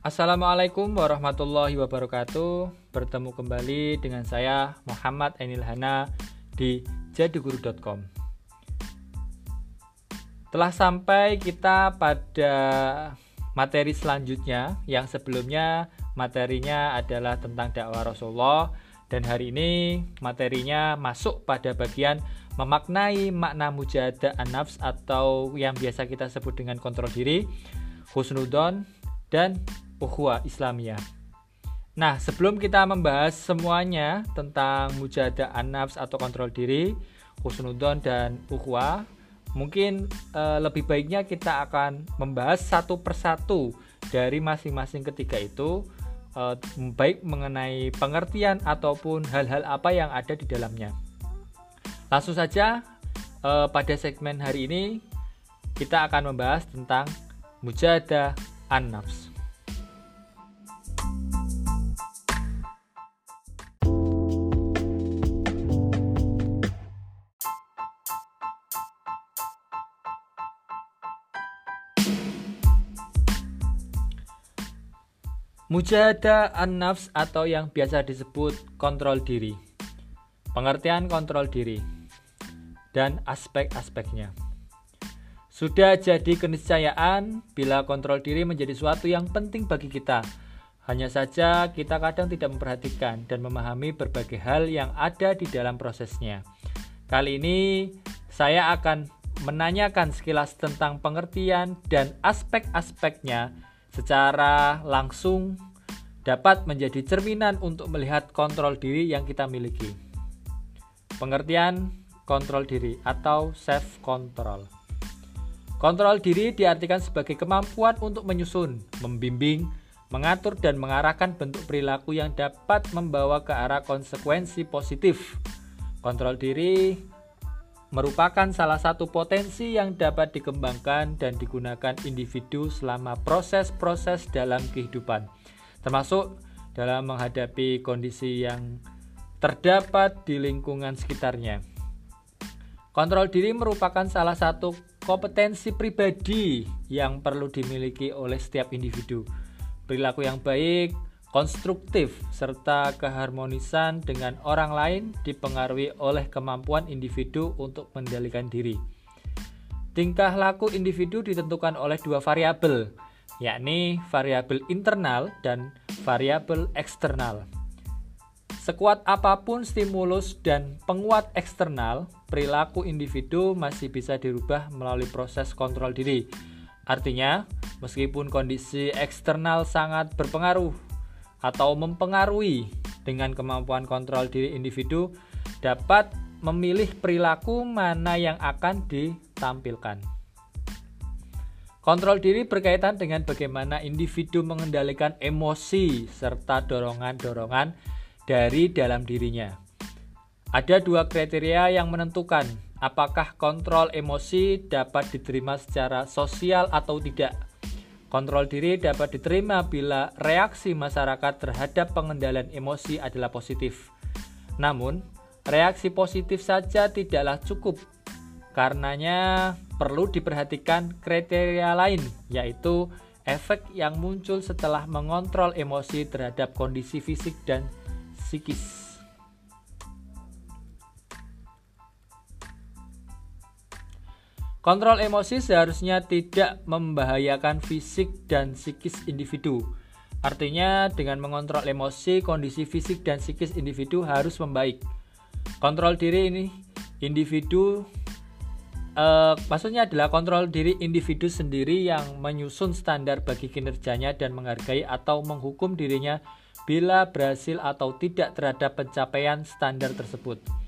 Assalamualaikum warahmatullahi wabarakatuh. Bertemu kembali dengan saya Muhammad Enil Hana di jaduguru.com. Telah sampai kita pada materi selanjutnya yang sebelumnya materinya adalah tentang dakwah Rasulullah dan hari ini materinya masuk pada bagian memaknai makna mujahadah an-nafs atau yang biasa kita sebut dengan kontrol diri, husnudon dan ukhuwah Islamiyah. Nah, sebelum kita membahas semuanya tentang mujahadah an-nafs atau kontrol diri, husnudon dan ukhuwah, mungkin e, lebih baiknya kita akan membahas satu persatu dari masing-masing ketiga itu e, baik mengenai pengertian ataupun hal-hal apa yang ada di dalamnya. Langsung saja e, pada segmen hari ini kita akan membahas tentang mujahadah an-nafs. Mujahadah an-nafs atau yang biasa disebut kontrol diri. Pengertian kontrol diri dan aspek-aspeknya. Sudah jadi keniscayaan bila kontrol diri menjadi suatu yang penting bagi kita. Hanya saja kita kadang tidak memperhatikan dan memahami berbagai hal yang ada di dalam prosesnya. Kali ini saya akan menanyakan sekilas tentang pengertian dan aspek-aspeknya secara langsung dapat menjadi cerminan untuk melihat kontrol diri yang kita miliki. Pengertian kontrol diri atau self control. Kontrol diri diartikan sebagai kemampuan untuk menyusun, membimbing, mengatur dan mengarahkan bentuk perilaku yang dapat membawa ke arah konsekuensi positif. Kontrol diri merupakan salah satu potensi yang dapat dikembangkan dan digunakan individu selama proses-proses dalam kehidupan, termasuk dalam menghadapi kondisi yang terdapat di lingkungan sekitarnya. Kontrol diri merupakan salah satu kompetensi pribadi yang perlu dimiliki oleh setiap individu. Perilaku yang baik konstruktif, serta keharmonisan dengan orang lain dipengaruhi oleh kemampuan individu untuk mengendalikan diri. Tingkah laku individu ditentukan oleh dua variabel, yakni variabel internal dan variabel eksternal. Sekuat apa pun stimulus dan penguat eksternal, perilaku individu masih bisa dirubah melalui proses kontrol diri. Artinya, meskipun kondisi eksternal sangat berpengaruh atau mempengaruhi dengan kemampuan kontrol diri individu dapat memilih perilaku mana yang akan ditampilkan. Kontrol diri berkaitan dengan bagaimana individu mengendalikan emosi serta dorongan-dorongan dari dalam dirinya. Ada dua kriteria yang menentukan apakah kontrol emosi dapat diterima secara sosial atau tidak. Kontrol diri dapat diterima bila reaksi masyarakat terhadap pengendalian emosi adalah positif. Namun, reaksi positif saja tidaklah cukup. Karenanya, perlu diperhatikan kriteria lain, yaitu efek yang muncul setelah mengontrol emosi terhadap kondisi fisik dan psikis. Kontrol emosi seharusnya tidak membahayakan fisik dan psikis individu. Artinya, dengan mengontrol emosi, kondisi fisik dan psikis individu harus membaik. Kontrol diri ini individu eh, maksudnya adalah kontrol diri individu sendiri yang menyusun standar bagi kinerjanya dan menghargai atau menghukum dirinya bila berhasil atau tidak terhadap pencapaian standar tersebut.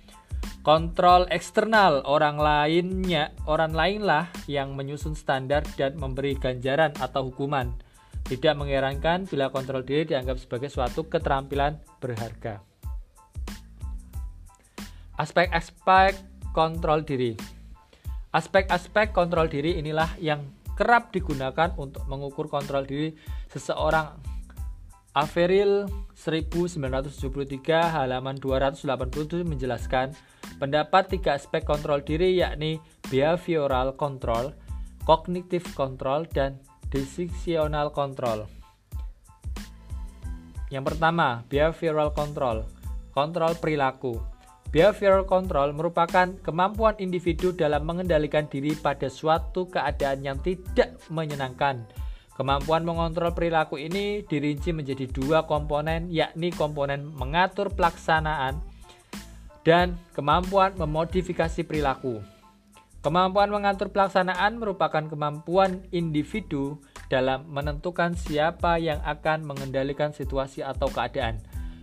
Kontrol eksternal orang lainnya, orang lainlah yang menyusun standar dan memberi ganjaran atau hukuman. Tidak mengherankan bila kontrol diri dianggap sebagai suatu keterampilan berharga. Aspek-aspek kontrol diri. Aspek-aspek kontrol diri inilah yang kerap digunakan untuk mengukur kontrol diri seseorang. Averil 1973 halaman 287 menjelaskan Pendapat tiga aspek kontrol diri yakni behavioral control, cognitive control, dan decisional control. Yang pertama, behavioral control, kontrol perilaku. Behavioral control merupakan kemampuan individu dalam mengendalikan diri pada suatu keadaan yang tidak menyenangkan. Kemampuan mengontrol perilaku ini dirinci menjadi dua komponen, yakni komponen mengatur pelaksanaan dan kemampuan memodifikasi perilaku. Kemampuan mengatur pelaksanaan merupakan kemampuan individu dalam menentukan siapa yang akan mengendalikan situasi atau keadaan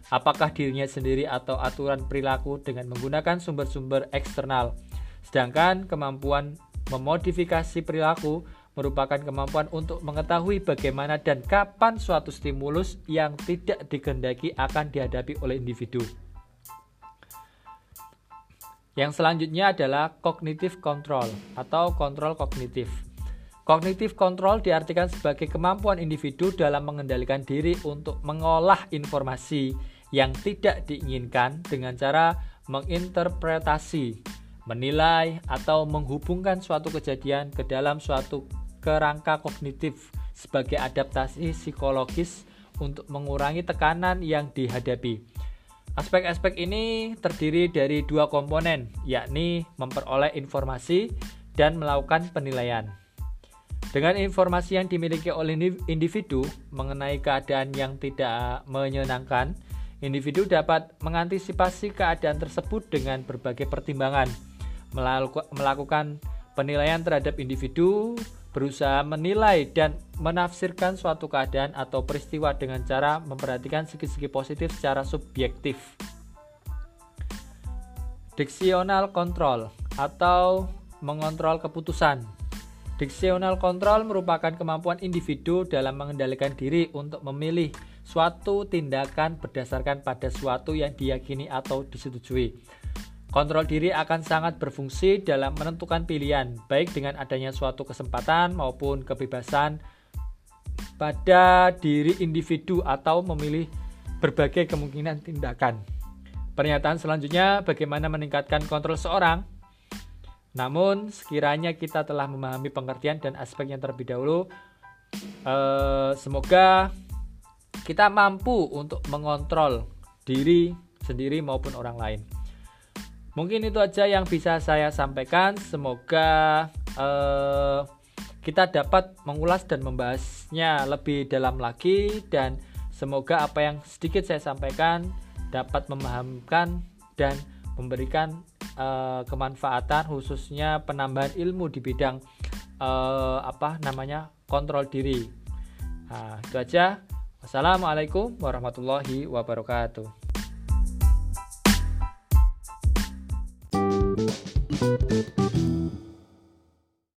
apakah dirinya sendiri atau aturan perilaku dengan menggunakan sumber-sumber eksternal. Sedangkan kemampuan memodifikasi perilaku merupakan kemampuan untuk mengetahui bagaimana dan kapan suatu stimulus yang tidak dikehendaki akan dihadapi oleh individu. Yang selanjutnya adalah cognitive control atau kontrol kognitif. Kognitif control diartikan sebagai kemampuan individu dalam mengendalikan diri untuk mengolah informasi yang tidak diinginkan dengan cara menginterpretasi, menilai, atau menghubungkan suatu kejadian ke dalam suatu kerangka kognitif sebagai adaptasi psikologis untuk mengurangi tekanan yang dihadapi. Aspek-aspek ini terdiri dari dua komponen, yakni memperoleh informasi dan melakukan penilaian. Dengan informasi yang dimiliki oleh individu mengenai keadaan yang tidak menyenangkan, Individu dapat mengantisipasi keadaan tersebut dengan berbagai pertimbangan, melakukan penilaian terhadap individu, berusaha menilai dan menafsirkan suatu keadaan atau peristiwa dengan cara memperhatikan segi-segi positif secara subjektif. Diksional control atau mengontrol keputusan. Diksional control merupakan kemampuan individu dalam mengendalikan diri untuk memilih suatu tindakan berdasarkan pada suatu yang diyakini atau disetujui. Kontrol diri akan sangat berfungsi dalam menentukan pilihan, baik dengan adanya suatu kesempatan maupun kebebasan pada diri individu atau memilih berbagai kemungkinan tindakan. Pernyataan selanjutnya, bagaimana meningkatkan kontrol seorang? Namun, sekiranya kita telah memahami pengertian dan aspek yang terlebih dahulu, eh, semoga kita mampu untuk mengontrol diri sendiri maupun orang lain. Mungkin itu aja yang bisa saya sampaikan. Semoga eh, kita dapat mengulas dan membahasnya lebih dalam lagi dan semoga apa yang sedikit saya sampaikan dapat memahamkan dan memberikan eh, kemanfaatan khususnya penambahan ilmu di bidang eh, apa namanya kontrol diri. Nah, itu aja. Wassalamualaikum warahmatullahi wabarakatuh. Thank you.